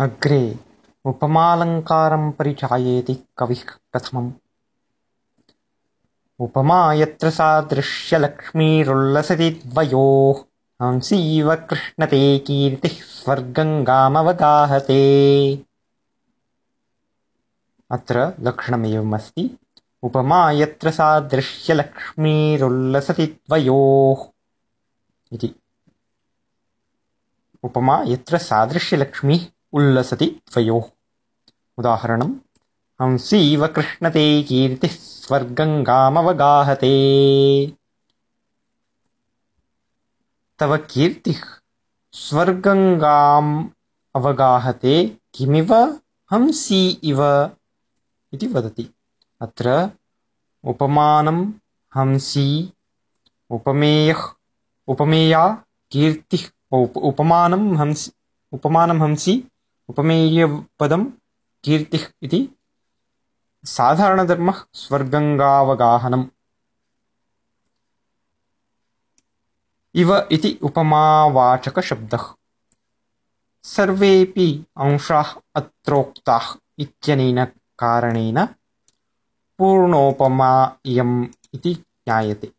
अग्रे उपमालङ्कारं परिचायेति कविः प्रथमम्। उपमा यत्र सादृश्यलक्ष्मीरुल्लसति द्वयोः हंसीव कृष्णते कीर्तिः स्वर्गङ्गामवगाहते अत्र लक्षणमेवमस्ति उपमा यत्र सादृश्यलक्ष्मीरुल्लसति द्वयोः इति। उपमा यत्र सादृश्यलक्ष्मीः उल्लसति द्वयोः उदाहरणं हंसीव कृष्णते कीर्तिः स्वर्गङ्गामवगाहते तव कीर्तिः स्वर्गङ्गाम् अवगाहते किमिव हंसी इव इति वदति अत्र उपमानं हंसी उपमेयः उपमेया कीर्तिः उपमानं हंसि उपमानं हंसि उपमेयपदं कीर्तिः इति साधारणधर्मः स्वर्गङ्गावगाहनम्। इव इति उपमावाचकशब्दः। सर्वेऽपि अंशाः अत्रोक्ताः इत्यनेन कारणेन पूर्णोपमा इयम् इति ज्ञायते